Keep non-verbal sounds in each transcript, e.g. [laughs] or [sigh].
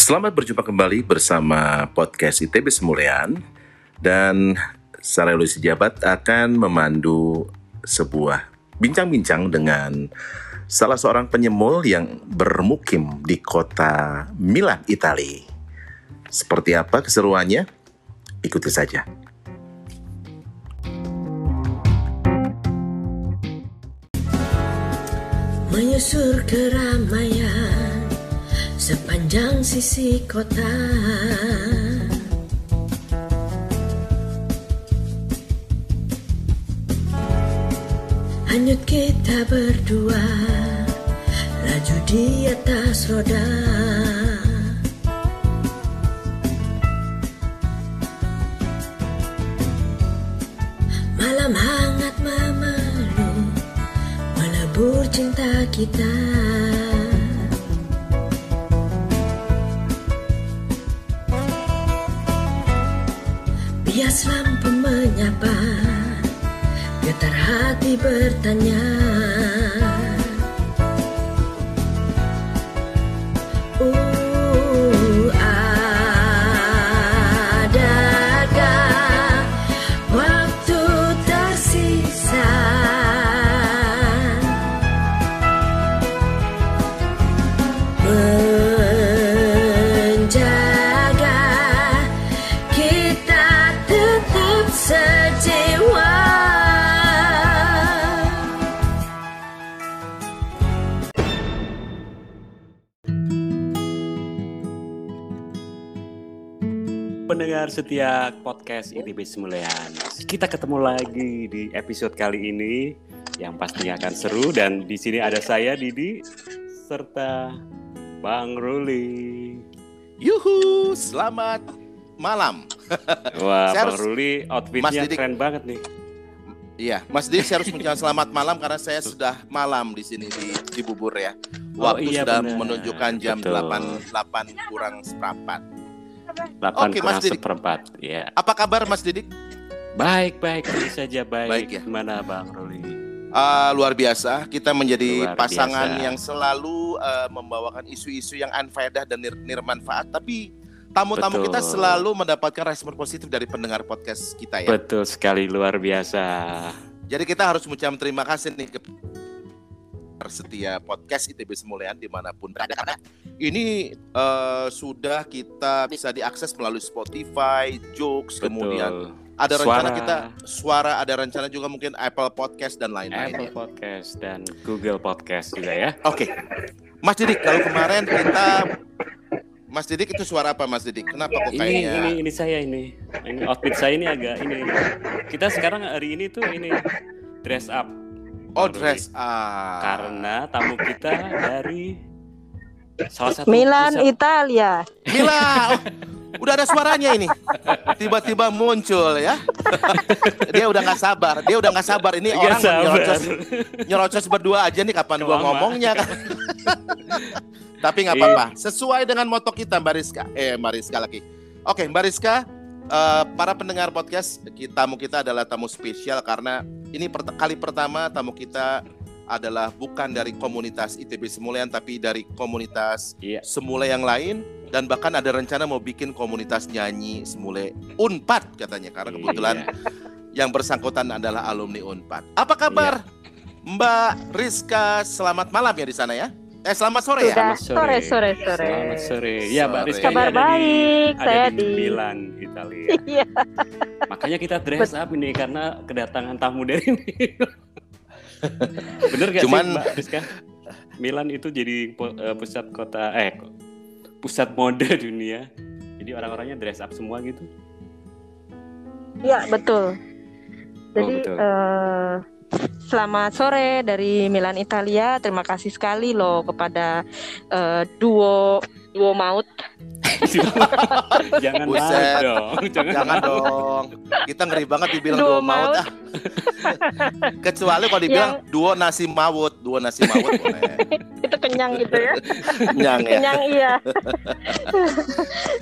Selamat berjumpa kembali bersama podcast ITB Semulian dan saya Lucy Jabat akan memandu sebuah bincang-bincang dengan salah seorang penyemul yang bermukim di kota Milan, Italia. Seperti apa keseruannya? Ikuti saja. Menyusur keramaian sepanjang sisi kota. Hanyut kita berdua Laju di atas roda. Malam hangat memeluk Melebur cinta kita bertanya Pendengar setia podcast ITB Semulian Kita ketemu lagi di episode kali ini Yang pastinya akan seru Dan di sini ada saya Didi Serta Bang Ruli Yuhu, selamat malam. [laughs] Wah Saya Bang harus- Ruli outfitnya Mas Didik. keren banget nih Iya, Mas Didi saya harus mengucapkan selamat malam karena saya sudah malam di sini di Cibubur ya. Oh, Waktu iya, sudah benar. menunjukkan jam Betul. 8 8 kurang seperempat. 8 Oke, Mas kurang seperempat ya. Apa kabar Mas Didik? Baik, baik, saja baik, Baik ya. Gimana Bang Ruli? Ah, luar biasa, kita menjadi Luar pasangan biasa. yang selalu eh, membawakan isu-isu yang anfaedah dan nir nirmanfaat, tapi tamu-tamu Betul. kita selalu mendapatkan respon positif dari pendengar podcast kita ya. Betul sekali, luar biasa Jadi kita harus mengucapkan terima kasih nih ke setia podcast ITB Semulian di mana pun berada karena ini eh, sudah kita bisa diakses melalui Spotify, Jokes, kemudian Betul. ada rencana Suara. kita suara, ada rencana juga mungkin Apple Podcast dan lain-lain. Apple. Podcast dan Google Podcast juga ya. Oke, Mas Didik, kalau kemarin kita Mas Didik itu suara apa Mas Didik? Kenapa kok Ini kayaknya? ini ini saya ini. Ini outfit saya ini agak ini. Kita sekarang hari ini tuh ini dress up Oh dress up. karena tamu kita dari salah satu Milan pusat- Italia. Mila, oh, udah ada suaranya ini. Tiba-tiba muncul ya. dia udah nggak sabar, dia udah nggak sabar. Ini Nggak orang sabar. nyerocos, nyerocos berdua aja nih kapan gua ngomongnya kan. Tapi nggak apa-apa. Sesuai dengan moto kita Mbak Rizka. Eh Mbak Rizka lagi. Oke Mbak Rizka, eh, para pendengar podcast, kita, tamu kita adalah tamu spesial karena ini pert- kali pertama tamu kita adalah bukan dari komunitas ITB Semulian tapi dari komunitas Iya. semula yang lain dan bahkan ada rencana mau bikin komunitas nyanyi semule Unpad katanya karena kebetulan Iya. yang bersangkutan adalah alumni Unpad. Apa kabar Mbak Rizka? Selamat malam ya di sana ya. Eh selamat sore ya. Sudah. Selamat Sore, sore, sore. Selamat sore. Ya, Mbak Sore. Rizka Kabar baik, di, saya di di- Milan, Italia. [laughs] Iya. Makanya kita dress up ini karena kedatangan tamu dari [laughs] Milan. Bener gak Cuman- sih Mbak Rizka? Milan itu jadi eh, pusat kota eh pusat mode dunia. Jadi orang-orangnya dress up semua gitu. Iya, betul. Jadi betul. eh, selamat sore dari Milan Italia. Terima kasih sekali loh kepada eh, duo duo maut. [laughs] Jangan Buset. dong. [laughs] Jangan, Jangan dong. Kita ngeri banget dibilang Duo duo maut. ah. Kecuali kalau dibilang duo nasi maut, duo nasi maut [laughs] boleh. Itu kenyang gitu ya. Kenyang ya. Kenyang iya.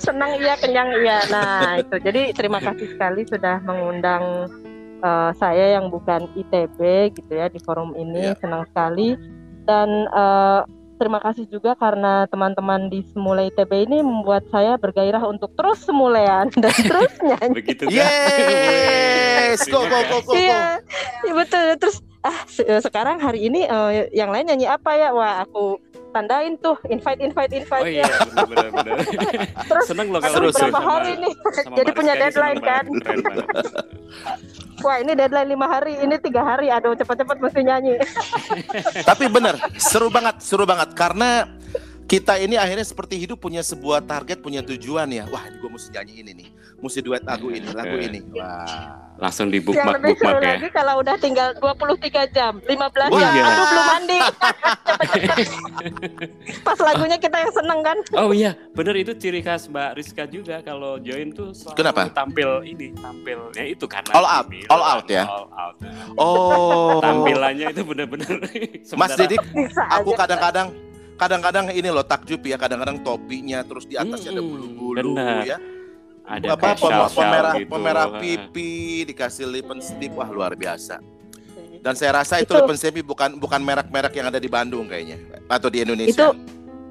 Senang iya, kenyang iya. Nah, itu. Jadi terima kasih sekali sudah mengundang eh, saya yang bukan ITB gitu ya di forum ini. Iya. Senang sekali. Dan eh, terima kasih juga karena teman-teman di Semula ITB ini membuat saya bergairah untuk terus semulean [laughs] dan terus nyanyi. Begitu kan? Yes, go go go go. Iya, iya, betul. Terus ah se- sekarang hari ini eh, yang lain nyanyi apa ya? Wah, aku tandain tuh invite invite invite Oh iya, ya. benar benar. [laughs] Terus Seneng loh kalau Seru, berapa sama- hari nih? sama [laughs] Jadi punya deadline kan? [laughs] Wah, ini deadline lima hari, ini tiga hari. Aduh, cepat-cepat mesti nyanyi. Tapi bener, seru banget, seru banget karena kita ini akhirnya seperti hidup punya sebuah target, punya tujuan ya. Wah, gue mesti nyanyi ini nih, mesti duet lagu ini, lagu Eh. ini. Wah. Langsung di yang bookmark lebih seru bookmark ya. lagi kalau udah tinggal 23 jam, 15 Wah, jam. iya. Aduh, belum mandi. [laughs] [laughs] Pas lagunya kita yang seneng kan? Oh iya, bener itu ciri khas Mbak Rizka juga kalau join tuh selalu Kenapa? tampil ini, tampil ya itu karena All out, Milan, all out ya? All out. Oh. Tampilannya itu bener-bener. Mas Didik, aku kadang-kadang kadang-kadang ini loh takjub ya, kadang-kadang topinya terus di atasnya ada Hmm, bulu-bulu ya. ada Apa pemerah gitu. pemerah Ah. pipi dikasih lip and stick wah luar biasa. Dan saya rasa itu, Itu- lip and stick bukan bukan merek-merek yang ada di Bandung kayaknya atau di Indonesia. Itu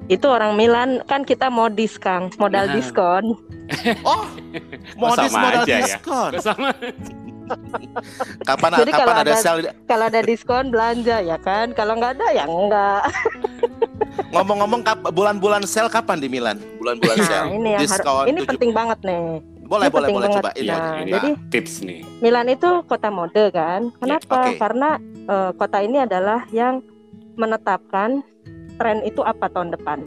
itu orang Milan kan kita modis Kang, modal Nah. diskon. [laughs] Oh, [laughs] modis sama modal aja ya? diskon. Kok [laughs] sama? Kapan Jadi kapan kalau ada ada- sale? Kalau ada diskon belanja ya kan, kalau nggak ada ya enggak. Ngomong-ngomong bulan-bulan sale kapan di Milan? Bulan-bulan Nah, sale. ini yang diskon harus ini 70. penting banget nih. Boleh ini boleh boleh banget. coba ini. Nah, ini jadi- tips nih. Milan itu kota mode kan. Kenapa? oke. Karena eh, kota ini adalah yang menetapkan tren itu apa tahun depan.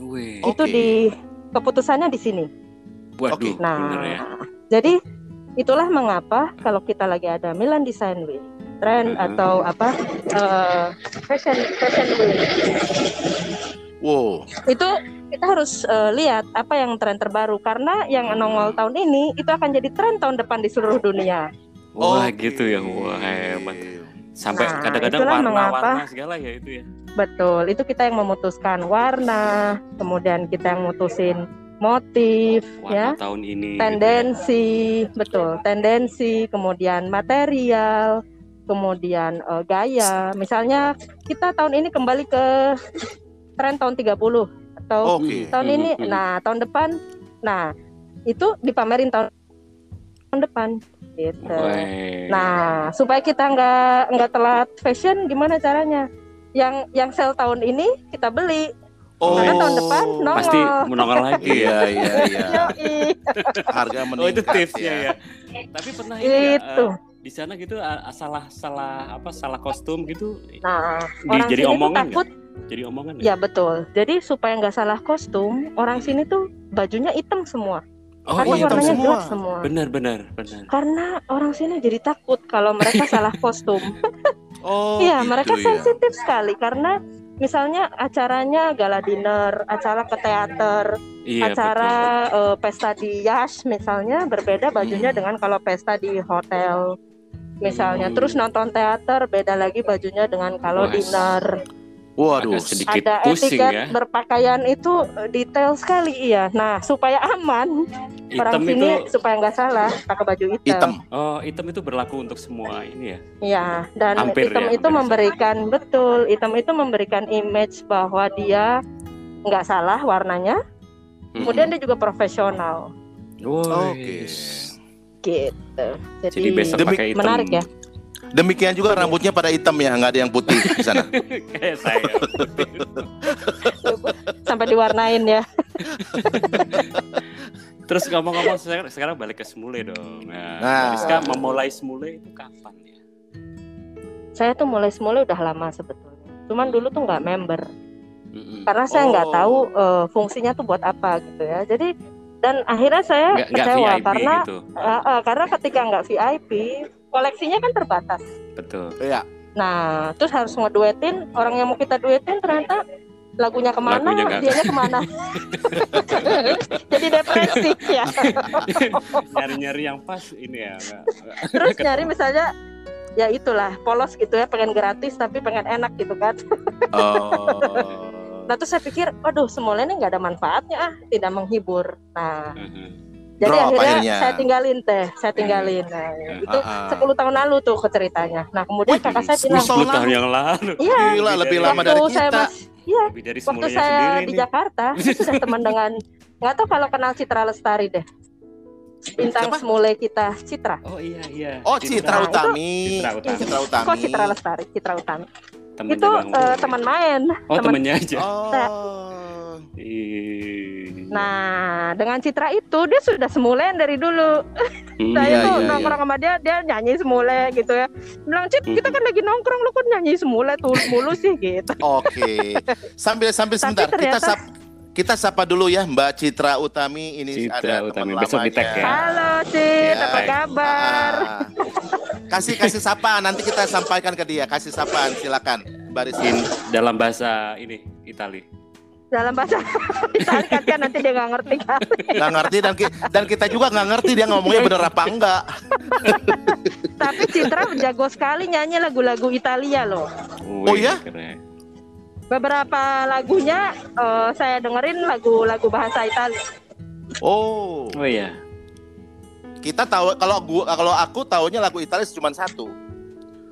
Wih. Itu di keputusannya di sini. waduh, oke. bener Nah, ya. jadi itulah mengapa kalau kita lagi ada Milan Design Week, tren Mhm. atau apa eh, fashion fashion week Wow. itu kita harus eh, lihat apa yang tren terbaru karena yang nongol tahun ini itu akan jadi tren tahun depan di seluruh dunia. Wah, Oke. gitu ya. Wah, hebat. Sampai Nah, kadang-kadang itulah warna-warna mengapa. segala ya itu ya. Betul, itu kita yang memutuskan warna, kemudian kita yang mutusin motif, Warna ya, tahun ini. gitu tendensi, betul, tendensi, kemudian material, kemudian eh, gaya. Misalnya kita tahun ini kembali ke tren tahun 30 atau Oke. tahun ini, Mhm. nah tahun depan, nah itu dipamerin tahun tahun depan, ya. gitu. Weh. Nah, supaya kita nggak nggak telat fashion, gimana caranya? Yang yang sale tahun ini kita beli, Oh. karena tahun depan nongol. pasti menongol lagi ya. Iya iya iya. [laughs] Yoi. Harga meningkat. Oh itu tipsnya ya. Tapi pernah ini ya, Itu. Di sana gitu ah, salah salah apa salah kostum gitu Nah, di- orang jadi sini tuh omongan takut. jadi omongan Ya betul. Jadi supaya nggak salah kostum, orang sini tuh bajunya hitam semua. Oh karena iya hitam warnanya semua. gelap semua. benar benar benar. Karena orang sini jadi takut kalau mereka [laughs] salah kostum. Oh. Iya, gitu mereka ya. sensitif sekali karena misalnya acaranya gala dinner, acara ke teater, Iya acara betul. eh, pesta di Yash misalnya berbeda bajunya Hmm. dengan kalau pesta di hotel misalnya Hmm. terus nonton teater beda lagi bajunya dengan kalau Wah, dinner Waduh. Agak sedikit ada pusing etiket ya. berpakaian itu eh, detail sekali iya nah supaya aman orang Hitam sini itu supaya nggak salah pakai baju hitam, Hitam. oh hitam itu berlaku untuk semua ini ya. Iya, dan Hampir hitam ya, itu hampir memberikan betul hitam itu memberikan image bahwa dia nggak salah warnanya kemudian dia juga profesional Woi. Oke. Gitu jadi, Jadi besok Demi- pakai hitam. menarik ya Demikian juga rambutnya pada hitam ya, nggak ada yang putih di sana. [laughs] Kayak saya. sampai diwarnain ya Terus ngomong-ngomong sekarang, sekarang balik ke Semule dong. Nah, Nah. Rizka memulai Semule itu kapan ya? saya tuh mulai semula udah lama sebetulnya cuman dulu tuh nggak member Mm-mm. karena saya nggak Oh. tahu eh, fungsinya tuh buat apa gitu ya jadi dan akhirnya saya Nggak, nggak kecewa VIP karena gitu. eh, eh, karena ketika nggak VIP koleksinya kan terbatas Betul. Iya. Nah, terus harus ngeduetin orang yang mau kita duetin ternyata lagunya ke mana, Lagunya nggak- dianya ke mana. [laughs] Jadi depresi ya. Nyari-nyari yang pas ini ya. [laughs] Terus nyari misalnya ya itulah polos gitu ya, pengen gratis tapi pengen enak gitu kan. Oh. Nah terus saya pikir, waduh semuanya ini nggak ada manfaatnya ah, tidak menghibur. Nah, Mhm. jadi Drop akhirnya, akhirnya. saya tinggalin teh, saya tinggalin. Nah, itu Ah, ah. 10 tahun lalu tuh ke ceritanya. Nah kemudian Wih, kakak saya 10 bilang, tahun 10 tahun yang lalu. iya Gila, lebih lama dari waktu saya kita. masih Iya, Lebih dari waktu saya sendiri di nih. Jakarta [laughs] saya sudah teman dengan nggak tahu kalau kenal Citra Lestari deh bintang Siapa? semule kita Citra Oh iya iya. Oh, Citra itu- Utami. Citra Utami. Citra Utami. kok Citra Lestari Citra Utami Temennya itu Bang eh, teman main. Oh teman- temennya aja. Oh. Nah dengan Citra itu dia sudah semulen dari dulu. Hmm. saya Iya, tuh iya, nongkrong sama dia dia nyanyi semule gitu ya. Bilang Cit kita kan lagi nongkrong lu kok nyanyi semule tuh mulu sih? [laughs] Gitu. Oke. Sambil sambil Tapi sebentar kita ternyata- sap kita sapa dulu ya Mbak Citra Utami ini Citra ada Utami. teman Besok di tag ya. halo Cit Ya. apa kabar Ah. Kasih kasih sapaan nanti kita sampaikan ke dia. Kasih sapaan silakan. Baris In, dalam bahasa ini Itali. dalam bahasa [laughs] Itali kan nanti dia nggak ngerti kan nggak ngerti dan ki- dan kita juga nggak ngerti dia ngomongnya bener apa enggak. tapi Citra jago sekali nyanyi lagu-lagu Italia loh Oh, ya? keren. Beberapa lagunya eh, saya dengerin lagu-lagu bahasa Italia Oh, Oh iya. kita tahu kalau gua kalau aku taunya lagu Italia cuma satu.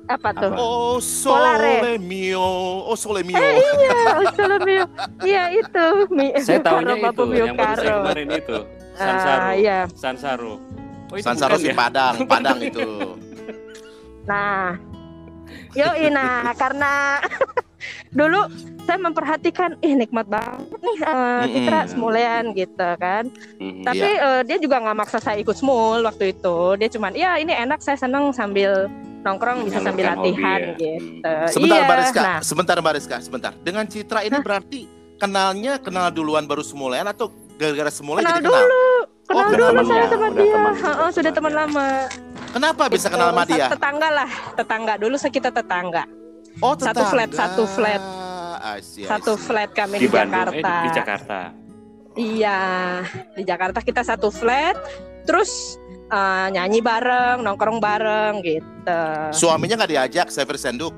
apa tuh Apa? Oh Polare. sole mio, oh sole mio. iya Ustaz Mio iya itu Mi Saya tahunya itu Mio yang baru saya kemarin itu. Ah, Sansaro. iya Sansaro. Oh, itu Sansaro bukan si ya? Padang, [laughs] Padang itu. Nah, yo nah karena [laughs] dulu saya memperhatikan, ih nikmat banget nih Mm-mm. Citra semulean gitu kan. Mhm. Tapi eh, dia juga nggak maksa saya ikut smul waktu itu. Dia cuman, ya ini enak saya seneng sambil nongkrong bisa sambil Menyalurkan hobi latihan ya. gitu. Sebentar iya, Mbak Rizka, Nah, sebentar Mbak Rizka, sebentar. Dengan Citra ini berarti kenalnya kenal duluan baru semulean atau gara-gara semula kenal jadi kenal? dulu, kenal kenal dulu temannya, saya sama dia. teman, udah sudah teman lama. Kenapa bisa kenal sama dia? Tetangga lah, tetangga dulu saya kita tetangga. Oh, Satu flat, tetangga. satu flat. I see, I Satu see. flat kami di di, Bandung, eh, Jakarta. di, di Jakarta. Iya, di Jakarta kita satu flat, terus eh, nyanyi bareng, nongkrong bareng gitu. Suaminya nggak diajak, Sever Senduk.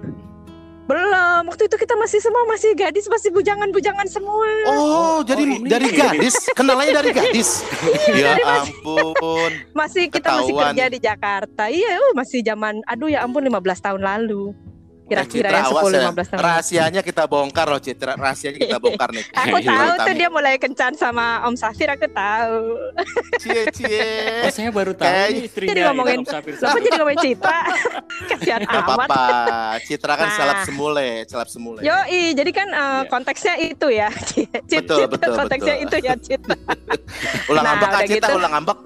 Belum, waktu itu kita masih semua masih gadis, masih bujangan-bujangan semua. Oh, jadi ini. dari gadis, kenalannya dari gadis. [laughs] ya ampun. Masih kita masih kerja di Jakarta. Iya, uh, masih zaman aduh ya ampun 15 tahun lalu. Kira-kira ya Citra, awas 10 ya. 15 tahun. lalu. Rahasianya kita bongkar loh, Citra. Rahasianya kita [laughs] bongkar nih. Aku tahu tuh dia mulai kencan sama Om Safir, aku tahu. Cie, cie. [laughs] Oh, saya baru tahu Kayak- nih istrinya Jadi ngomongin- Ilham Safir jadi ngomongin Citra? [laughs] Kasihan Gak amat. apa-apa. Citra kan Nah. selap semule, selap semule. Yoi, jadi kan Iya. konteksnya itu ya. Cit, Betul, betul, konteksnya betul. itu ya, Cit. ulang Nah, ah, Citra, gitu. ulang ngambek.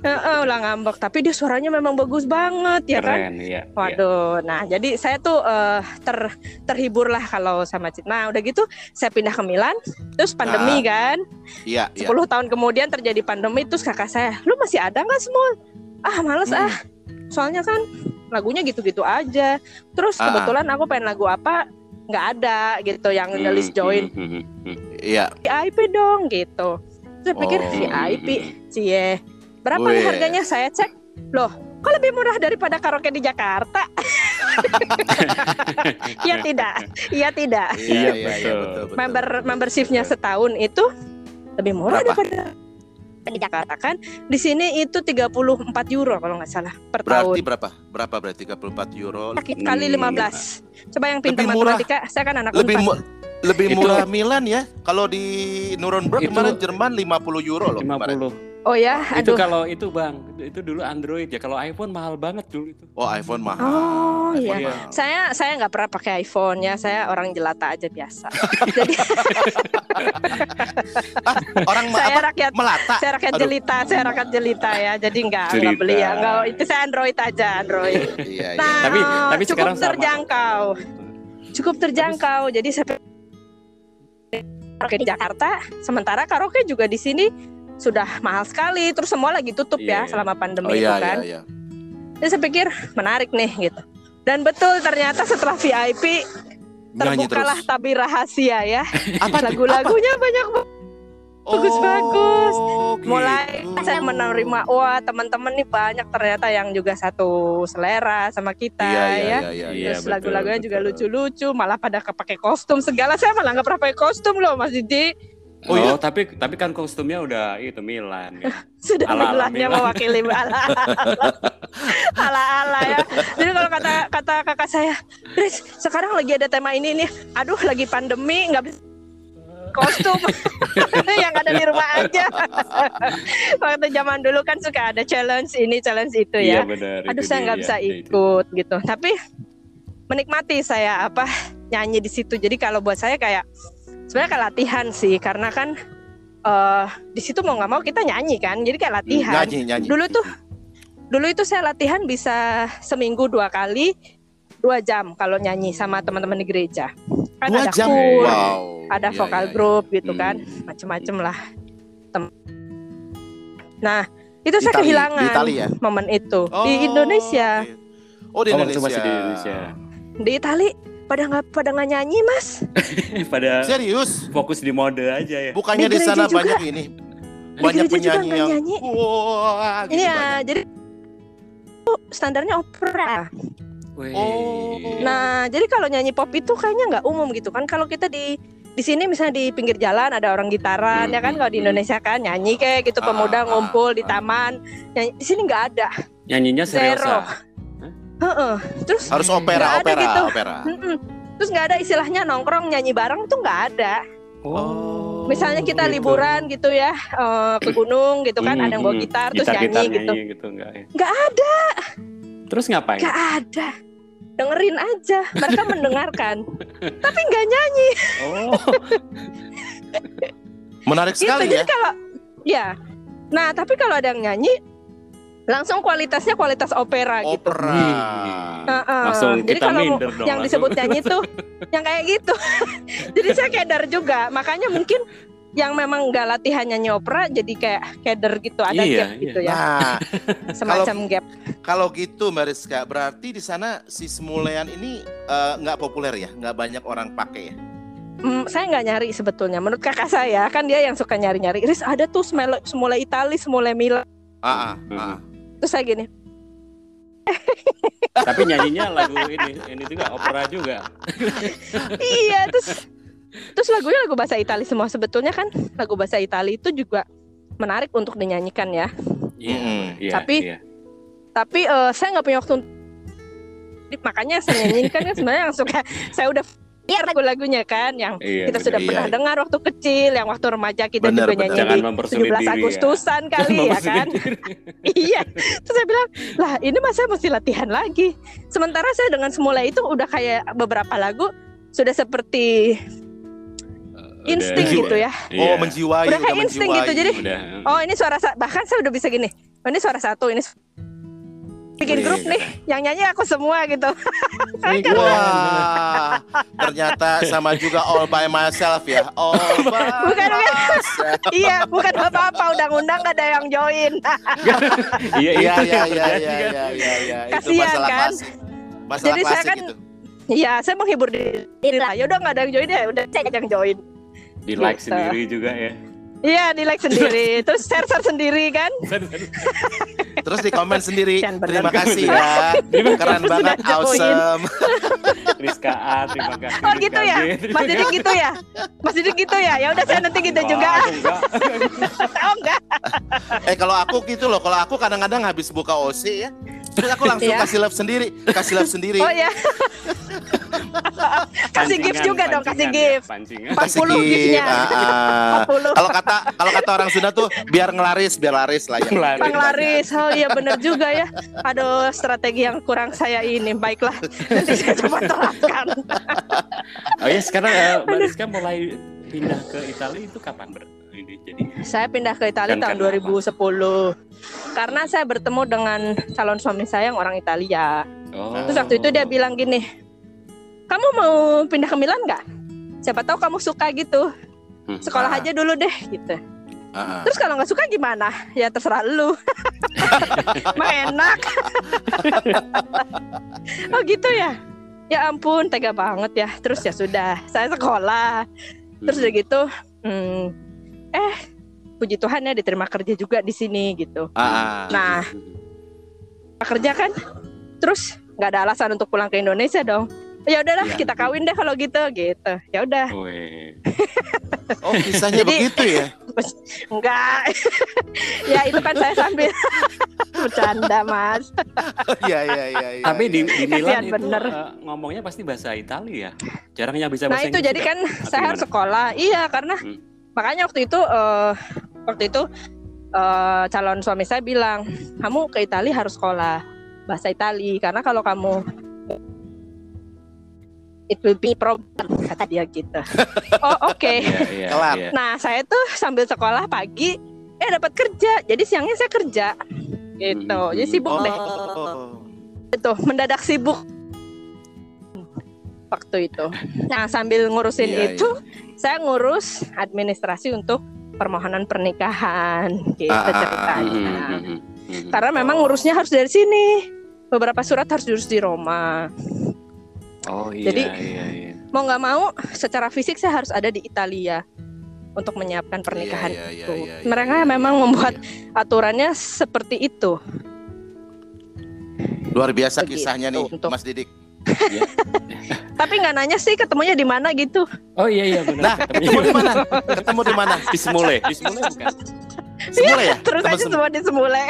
Heeh, ulang ngambek, tapi dia suaranya memang bagus banget ya kan. Keren, iya. iya. Waduh, nah jadi saya tuh eh, ter terhibur lah kalau sama Cit. Nah udah gitu saya pindah ke Milan, terus pandemi kan, Iya, iya. 10 tahun kemudian terjadi pandemi, terus kakak saya, lu masih ada nggak semua? Ah males Hmm. ah, soalnya kan lagunya gitu-gitu aja. Terus Ah. kebetulan aku pengen lagu apa nggak ada gitu yang Hmm, list join hmm, hmm, hmm. Iya. VIP dong gitu. Saya pikir Oh. VIP, cie. Berapa nih Wih. harganya? Saya cek, loh, kok lebih murah daripada karaoke di Jakarta? Iya [laughs] tidak, iya tidak. Iya, Iya, iya, betul. betul, betul. Member membershipnya setahun itu lebih murah Berapa? daripada di Jakarta kan. Di sini itu 34 euro kalau nggak salah per Berarti tahun. berapa? Berapa berarti 34 euro? Kali Hmm. 15. Coba yang pintar matematika, saya kan anak Lebih mu- lebih Itu- murah Milan ya. Kalau di Nuremberg Itu- kemarin Jerman 50 euro loh kemarin. 50. Oh ya, Itu aduh. kalau itu Bang, itu dulu Android ya. Kalau iPhone mahal banget dulu itu. Oh, iPhone mahal. Oh, iPhone iya. mahal. Saya saya nggak pernah pakai iPhone ya, saya orang jelata aja biasa. [laughs] Jadi Orang ma- saya apa? rakyat Melata. saya rakyat Aduh. jelita, saya rakyat jelita ya. Jadi nggak nggak beli ya, nggak itu saya Android aja Android. Iya, iya. Nah, Tapi- tapi cukup sekarang sama. terjangkau, cukup terjangkau. Jadi saya karaoke di Jakarta, sementara karaoke juga di sini sudah mahal sekali. Terus semua lagi tutup Iya, ya iya. selama Oh pandemi iya, itu kan. iya, iya. Jadi saya pikir menarik nih gitu. Dan betul ternyata setelah VIP terbukalah tabir rahasia ya. [laughs] Lagu-lagunya banyak banget. bagus-bagus. Oh, Mulai gitu. saya menerima wah teman-teman nih banyak ternyata yang juga satu selera sama kita Iya, iya, ya. iya, iya. Iya, Terus betul, lagu-lagunya juga lucu-lucu, malah pada pakai kostum segala. Saya malah nggak pernah pakai kostum loh Mas Didi. Oh, iya? tapi tapi kan kostumnya udah itu Milan ya. [laughs] Sudah Ala-ala Milannya Milan. mewakili ala ala ala ya. Jadi kalau kata kata kakak saya, Riz, sekarang lagi ada tema ini nih. Aduh, lagi pandemi nggak bisa kostum [laughs] yang ada di rumah aja. [laughs] Waktu zaman dulu kan suka ada challenge ini challenge itu Iya ya. benar. Aduh itu saya nggak bisa itu. ikut gitu. Tapi menikmati saya apa nyanyi di situ. Jadi kalau buat saya kayak sebenarnya kayak latihan sih karena kan eh di situ mau nggak mau kita nyanyi kan. Jadi kayak latihan. Nyanyi, nyanyi. Dulu tuh dulu itu saya latihan bisa seminggu dua kali dua jam kalau nyanyi sama teman-teman di gereja. Kan Dua ada jam. kur, Wow. ada Iya, vokal iya, iya. grup gitu Hmm. kan, macem-macem lah. Tem- nah itu Di saya Itali- kehilangan Di Itali ya? momen itu Oh, di Indonesia. oke. Oh, di Oh, Indonesia. masih di Indonesia. Di Itali pada nggak pada nggak nyanyi mas? [laughs] Pada Serius? fokus di mode aja ya. Bukannya Di di, sana juga. banyak ini. Banyak penyanyi yang nyanyi. wah gitu Iya banyak. jadi standarnya opera. Oh. Nah jadi kalau nyanyi pop itu kayaknya nggak umum gitu kan? Kalau kita di di sini misalnya di pinggir jalan ada orang gitaran Hmm, ya kan kalau di hmm, Indonesia kan nyanyi kayak gitu Ah, pemuda ah, ngumpul di ah. taman nyanyi di sini nggak ada Nyanyinya Zero. Heeh. terus Harus opera, Nggak ada opera, gitu. opera. mm-mm. terus nggak ada istilahnya nongkrong nyanyi bareng tuh nggak ada Oh. misalnya kita gitu. liburan gitu ya eh, ke gunung gitu kan ada yang bawa gitar terus nyanyi gitu nyanyi gitu enggak ya? nggak ada Terus ngapain? nggak ada dengerin aja mereka mendengarkan [laughs] tapi nggak nyanyi Oh. Menarik gitu sekali jadi ya. kalau ya nah tapi kalau ada yang nyanyi langsung kualitasnya kualitas opera gitu Opera. Heeh. Langsung Jadi kita kalau minder dong. yang langsung. disebut nyanyi tuh yang kayak gitu. [laughs] jadi saya keder juga. Makanya mungkin yang memang nggak latihan nyanyi opera jadi kayak keder gitu, ada Iya, gap iya. gitu ya, Nah, [laughs] semacam gap. kalau gitu Mbak Rizka, berarti di sana si Semulean ini eh, nggak populer ya, nggak banyak orang pakai ya. Hmm, saya nggak nyari sebetulnya. Menurut kakak saya kan dia yang suka nyari-nyari. Riz ada tuh semula, semula Itali, semula Milan. Ah, ah, Hmm. ah. Terus saya gini, [laughs] Tapi nyanyinya lagu ini ini juga opera juga. [laughs] iya terus terus lagunya lagu bahasa Itali semua sebetulnya kan lagu bahasa Itali itu juga menarik untuk dinyanyikan ya. Iya. Mm-mm. iya, Tapi- iya. tapi eh, saya nggak punya waktu untuk- makanya saya nyanyikan kan sebenarnya yang suka saya udah lihat lagu-lagunya kan yang Iya, kita sudah Iya, pernah iya. dengar waktu kecil yang waktu remaja kita Benar, juga nyanyi di mempersulit 17 diri ya. Agustusan kali ya kan [laughs] iya terus saya bilang lah ini masa mesti latihan lagi sementara saya dengan semula itu udah kayak beberapa lagu sudah seperti Udah- insting Jiwa. gitu ya Iya. Oh, menjiwai, Udah kayak insting menjiwai. gitu, jadi- Udah. oh ini suara bahkan saya udah bisa gini oh, ini suara satu ini bikin Wih. grup nih yang nyanyi aku semua gitu Wah, [laughs] ternyata sama juga all by myself ya. [laughs] All by Bukan, bukan. myself. [laughs] iya bukan apa-apa undang-undang gak ada yang join Iya, Iya, iya, iya, iya, kan. iya, iya, iya. Itu Kasihan, masalah kan? klasik. Masalah Jadi saya kan- itu. Iya saya menghibur diri lah ya udah nggak ada yang join ya udah saya yang join Di like Gitu. sendiri juga ya. Iya di like [laughs] [laughs] sendiri. Terus share share sendiri kan? Terus di komen sendiri. Terima kasih ya. [laughs] Keren banget, awesome. Rizka A, terima kasih. oh gitu ya? Mas Didik kasih. gitu ya? Mas Didik gitu ya? Ya udah saya nanti gitu Enggak, juga oh enggak. Eh kalau aku gitu loh, kalau aku kadang-kadang habis buka OC ya, terus aku langsung Iya. kasih love sendiri, kasih love sendiri. oh ya [laughs] kasih gift juga dong kasih gift ya, Pancingan. Pas- 40 giftnya. ah, ah. [laughs] 40 Kalau kata kalau kata orang Sunda tuh biar ngelaris, biar laris lah ya. Ngelaris. Penglaris, oh iya bener juga ya. Aduh, strategi yang kurang saya ini. Baiklah, nanti [laughs] saya coba terapkan. Oh ya sekarang eh, Mbak Rizka mulai pindah ke Italia itu kapan ber ini jadi Saya pindah ke Italia tahun kenapa? 2010 karena saya bertemu dengan calon suami saya yang orang Italia. oh Terus waktu itu dia bilang gini, kamu mau pindah ke Milan nggak? Siapa tahu kamu suka gitu. Hmm. Sekolah Ah. aja dulu deh gitu. Ah. Terus kalau nggak suka gimana? Ya terserah lu. [laughs] Mah enak. oh gitu ya. Ya ampun, tega banget ya. Terus ya sudah, saya sekolah. Terus udah gitu, hmm, eh puji Tuhan ya diterima kerja juga di sini gitu. Ah, ah. Nah, kerja kan, terus nggak ada alasan untuk pulang ke Indonesia dong. Ya udahlah Iya. kita kawin deh kalau gitu gitu ya udah. [laughs] Oh, kisahnya Jadi- begitu ya. [laughs] enggak [laughs] ya itu kan saya sambil bercanda mas Iya, iya, iya, iya. Tapi di, di Milan Kasihan itu bener. eh, ngomongnya pasti bahasa Italia ya. Jarang yang bisa nah bahasa itu Inggris jadi juga. kan Atau saya harus sekolah iya karena Hmm. makanya waktu itu eh, waktu itu eh, calon suami saya bilang kamu ke Italia harus sekolah bahasa Italia karena kalau kamu it will be problem kata dia gitu [laughs] oh oke Iya, iya, Kelar. [laughs] iya. Nah, saya tuh sambil sekolah pagi eh dapat kerja. Jadi siangnya saya kerja. Gitu. Hmm. Jadi sibuk deh. Oh. Itu mendadak sibuk waktu itu. Nah, sambil ngurusin Iya, itu, saya ngurus administrasi untuk permohonan pernikahan gitu Ah, ah, ah, ceritanya. mhm, mhm. Karena memang ngurusnya harus dari sini. Beberapa surat harus diurus di Roma. Oh iya, Jadi- iya, iya. Mau nggak mau, secara fisik saya harus ada di Italia untuk menyiapkan pernikahan Iya, iya, itu. iya, iya, Mereka iya, memang iya, membuat iya. aturannya seperti itu. luar biasa Begitu, kisahnya nih, untuk- Mas Didik. Tapi nggak nanya sih ketemunya di mana gitu. Oh iya iya Nah, benar. ketemu di mana? Ketemu di mana? Di Semule, di Semule bukan? Semula ya? Terus aja sem- semua di Semule.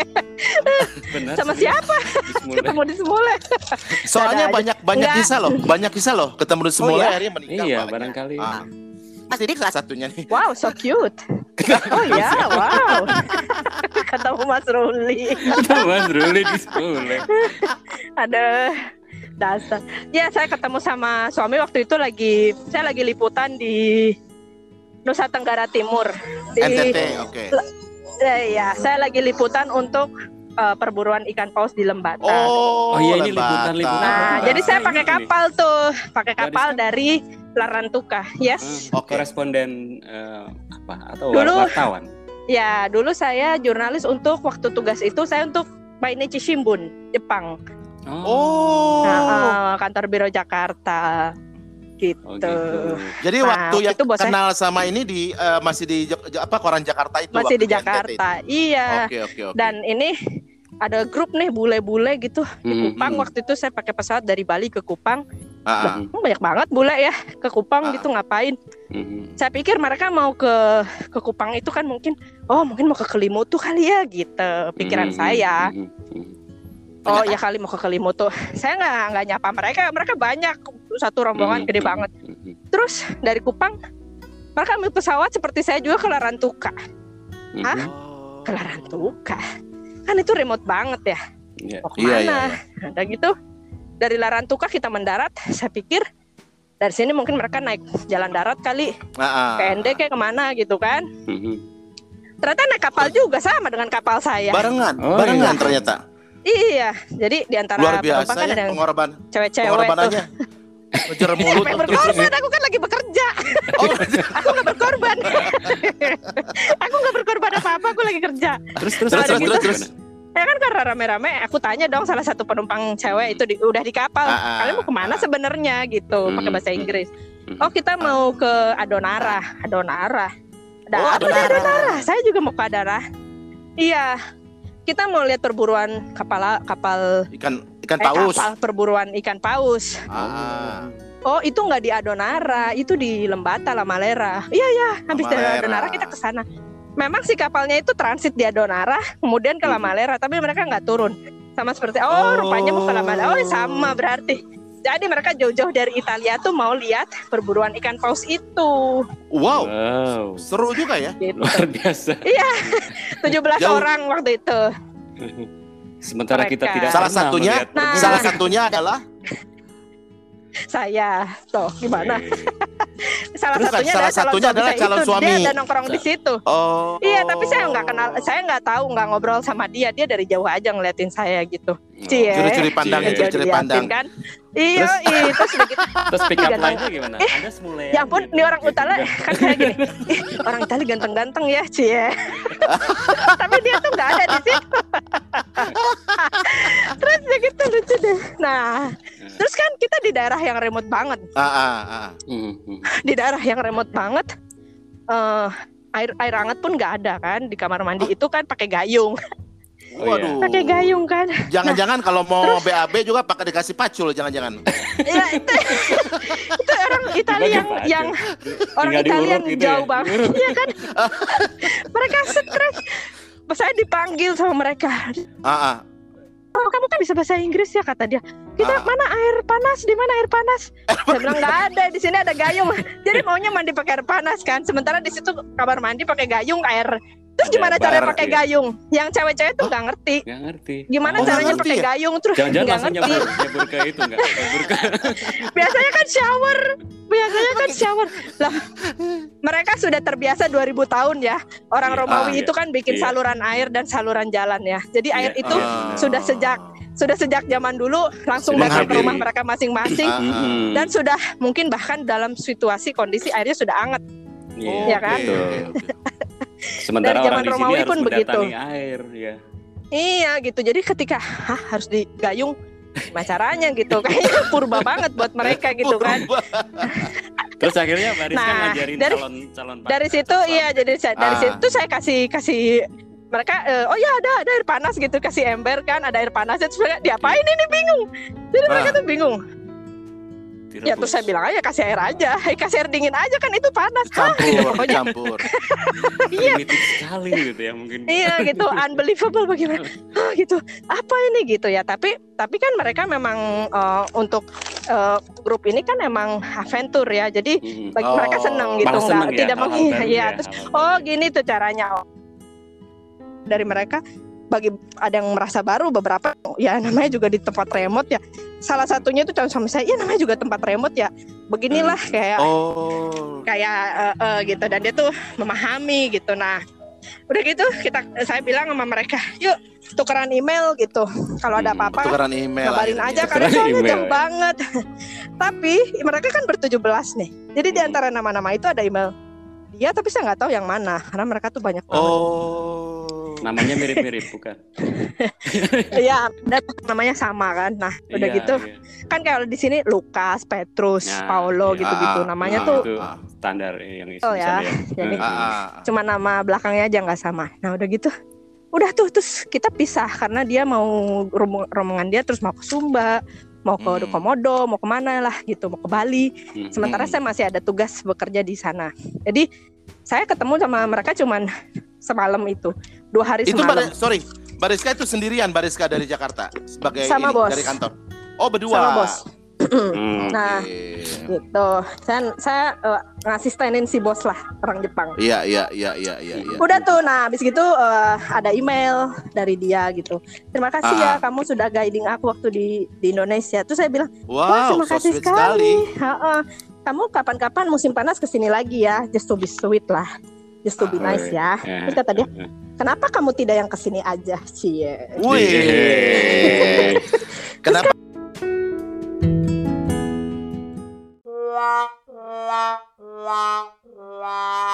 Benar. Sama siapa? Di Semule. Ketemu di Semule. Soalnya aja. banyak banyak kisah loh, banyak kisah loh. Ketemu di Semula iya? akhirnya menikah. Iya, banyak. barangkali. Ah. Mas Didik salah satunya nih. Wow, so cute. Oh ya, wow. Ketemu Mas Ruli. Mas Ruli di Semule. Ada dasar. Ya, saya ketemu sama suami waktu itu lagi saya lagi liputan di Nusa Tenggara Timur. Di NTT, oke. Eh, ya, saya lagi liputan untuk eh, perburuan ikan paus di Lembata. Oh, Oh iya, ini Lembata. liputan-liputan. Nah, Oh, jadi saya pakai kapal tuh, pakai kapal kan? dari Larantuka. Yes. Ah, Oke. Koresponden eh, apa atau Dulu- wartawan? Ya, dulu saya jurnalis untuk waktu tugas itu saya untuk Mainichi Shimbun, Jepang. Oh. Nah, eh, kantor biro Jakarta. Gitu. Oh, gitu. Jadi Nah, waktu yang itu bos saya- kenal sama ini di eh, masih di apa koran Jakarta itu Masih waktu di Jakarta. Iya. Oke, oke, oke. Dan ini ada grup nih bule-bule gitu di Hmm, Kupang. hmm. Waktu itu saya pakai pesawat dari Bali ke Kupang. Ah, ah. Hmm, banyak banget bule ya ke Kupang Ah. gitu ngapain? Mhm. Saya pikir mereka mau ke ke Kupang itu kan mungkin oh mungkin mau ke Kelimutu kali ya gitu pikiran Mhm, saya. mhm, mhm. Oh ya kali mau ke Kelimutu. [laughs] Saya nggak nggak nyapa mereka. Mereka banyak satu rombongan Mhm, gede mhm, banget. mhm, Terus dari Kupang mereka ambil pesawat seperti saya juga ke Larantuka. Hah? Oh. Ke Larantuka. Kan itu remote banget ya. Iya. Mau Iya, ke mana? iya, iya. Ada gitu. Dari Larantuka kita mendarat. Saya pikir dari sini mungkin mereka naik jalan darat kali Ah, ah. ke ND kayak ke mana gitu kan. Ternyata naik kapal juga sama dengan kapal saya. Barengan, Oh, barengan iya. ternyata. Iya, jadi di antara Luar biasa penumpang kan ya ada yang pengorban cewek-cewek tuh. pengorbanannya. Ngejar [laughs] mulut. Sampai berkorban, aku kan lagi bekerja. [laughs] Oh, Aku nggak berkorban. [laughs] aku nggak berkorban apa-apa, aku lagi kerja. Terus terus Terus, terus terus, gimana? terus. Ya kan karena rame-rame, aku tanya dong salah satu penumpang cewek itu di, udah di kapal. Ah, ah, Kalian mau ke mana ah. sebenarnya gitu, pakai bahasa Hmm, Inggris. Mhm. Oh kita mau ke Adonara, Adonara. Ada Oh, apa di Adonara. Adonara? Saya juga mau ke Adonara. Iya, kita mau lihat perburuan kapal kapal Ikan ikan eh, paus. kapal perburuan ikan paus. Ah. Oh itu nggak di Adonara, itu di Lembata La Malera. Iya ya, habis dari. Adonara kita ke sana. Memang sih kapalnya itu transit di Adonara, kemudian ke La Mhm. Malera, tapi mereka nggak turun. Sama seperti oh, Oh. rupanya mau ke La Malera. Oh sama berarti. Jadi mereka jauh-jauh dari Italia tuh mau lihat perburuan ikan paus itu. Wow, Wow. seru juga ya. Gitu. Luar biasa. [laughs] 17 Jauh. orang waktu itu. Sementara kita Mereka. tidak Salah satunya- Nah. Salah satunya adalah Saya, tuh gimana? Salah Bukan, satunya salah adalah calon satunya suami adalah calon itu. suami. Dia ada nongkrong di situ. oh. Iya, tapi saya nggak kenal, saya nggak tahu, nggak ngobrol sama dia. Dia dari jauh aja ngeliatin saya gitu. Cie. Curi-curi pandang, Cie. Jadi curi-curi diliatin pandang. kan. Iya, iya, terus gitu. Terus pick up line-nya gimana? Ada semula Ya ampun, ini orang Utara kan kayak gini. Orang Itali ganteng-ganteng ya, Cie. [laughs] Tapi dia tuh nggak ada di situ. [laughs] terus ya gitu lucu deh. Nah, terus kan kita di daerah yang remote banget. Ah, ah, ah. Mhm. Di daerah yang remote banget. eh air air hangat pun nggak ada kan di kamar mandi itu kan pakai gayung. Oh, iya. Waduh. pakai gayung kan. Jangan-jangan kalau mau BAB juga pakai dikasih pacul, jangan-jangan. ya itu, itu orang Italia yang yang orang diurut Italian gitu jauh ya? banget ya kan [laughs] mereka stres Pas saya dipanggil sama mereka Ah, ah. Oh, kamu kan bisa bahasa Inggris ya kata dia. Kita Ah. mana air panas? Di mana air panas? Saya bilang nggak ada di sini ada gayung. [laughs] Jadi maunya mandi pakai air panas kan. Sementara di situ kamar mandi pakai gayung air terus gimana bar, caranya pakai iya. gayung yang cewek-cewek tuh nggak ngerti Nggak ngerti. gimana Oh, caranya pakai ya? gayung terus Jangan-jangan nggak langsung ngerti nyebur, nyebur ke itu nggak? Nyebur ke [laughs] biasanya kan shower biasanya kan shower lah mereka sudah terbiasa 2000 tahun ya orang Iya, Romawi iya, itu kan bikin iya. saluran air dan saluran jalan ya jadi air Iya, itu Ah. sudah sejak sudah sejak zaman dulu langsung datang ke rumah mereka masing-masing Ah, ah. Dan sudah mungkin bahkan dalam situasi kondisi airnya sudah hangat Iya, Ya kan? Betul. oke, oke. Sementara Dari zaman orang di sini Romawi harus pun begitu. air, ya. iya gitu. Jadi ketika Hah, harus digayung gimana caranya? gitu. [laughs] Kayaknya purba banget buat mereka [laughs] gitu kan. [laughs] Terus akhirnya Baris kan Nah, ngajarin dari- calon calon dari pacar, situ calon iya jadi saya- dari Ah. situ saya kasih kasih mereka eh, oh ya ada ada air panas gitu. Kasih ember kan ada air panas. Terus mereka diapain ini? Bingung. Jadi mereka Ah. tuh bingung direbus. ya terus saya bilang aja kasih air aja hey, kasih air dingin aja kan itu panas Hah? Campur, [laughs] Pokoknya campur. [laughs] iya sekali gitu ya mungkin. iya gitu [laughs] unbelievable bagaimana Hah, gitu apa ini gitu ya tapi tapi kan mereka memang eh, untuk eh, grup ini kan emang adventure ya jadi Mm-mm. bagi Oh, mereka seneng gitu nggak ya, tidak hal-hal meng baru ya ya, terus oh baru. gini tuh caranya dari mereka bagi ada yang merasa baru beberapa ya namanya juga di tempat remote ya salah satunya itu contoh sama saya ya namanya juga tempat remote ya beginilah kayak Oh. kayak eh, eh, gitu dan dia tuh memahami gitu nah udah gitu kita saya bilang sama mereka yuk tukeran email gitu kalau ada Hmm, apa-apa Tukeran email. kabarin akhirnya. aja karena soalnya email, jauh ya. banget [laughs] tapi mereka kan bertujuh belas nih jadi di Hmm. antara nama-nama itu ada email dia tapi saya nggak tahu yang mana karena mereka tuh banyak banget Oh. Namanya mirip-mirip bukan? [laughs] Iya, dan namanya sama kan. Nah, udah Iya, gitu iya. kan kalau di sini Lukas, Petrus, Nah, Paulo iya. gitu-gitu. Ah, Namanya ah, tuh itu ah. standar yang isi Oh, ya. Jadi- Hmm. Ah, ah. cuma nama belakangnya aja nggak sama. Nah, udah gitu. Udah tuh terus kita pisah karena dia mau rom- rombongan dia terus mau ke Sumba, mau ke Hmm. Komodo, mau ke mana lah gitu, mau ke Bali. Hmm. Sementara saya masih ada tugas bekerja di sana. Jadi saya ketemu sama mereka cuman semalam itu, dua hari Itu semalam. Bar- sorry, Bariska itu sendirian Bariska dari Jakarta sebagai Sama ini, bos. dari kantor. Oh, berdua. Sama bos. Hmm. Nah, Oke. gitu. Saya saya eh, ngasistenin si bos lah orang Jepang. Iya, iya, iya, iya, iya, iya. Udah tuh, nah habis gitu eh, ada email dari dia gitu. Terima kasih Ah. ya kamu sudah guiding aku waktu di di Indonesia. Terus saya bilang, wah Wow, terima so kasih sekali. sekali. Kamu kapan-kapan musim panas ke sini lagi ya, just to be sweet lah, just to be Ah, nice ya. Eh, Terus kata dia, kenapa kamu tidak yang ke sini aja? Wih. Kenapa? la la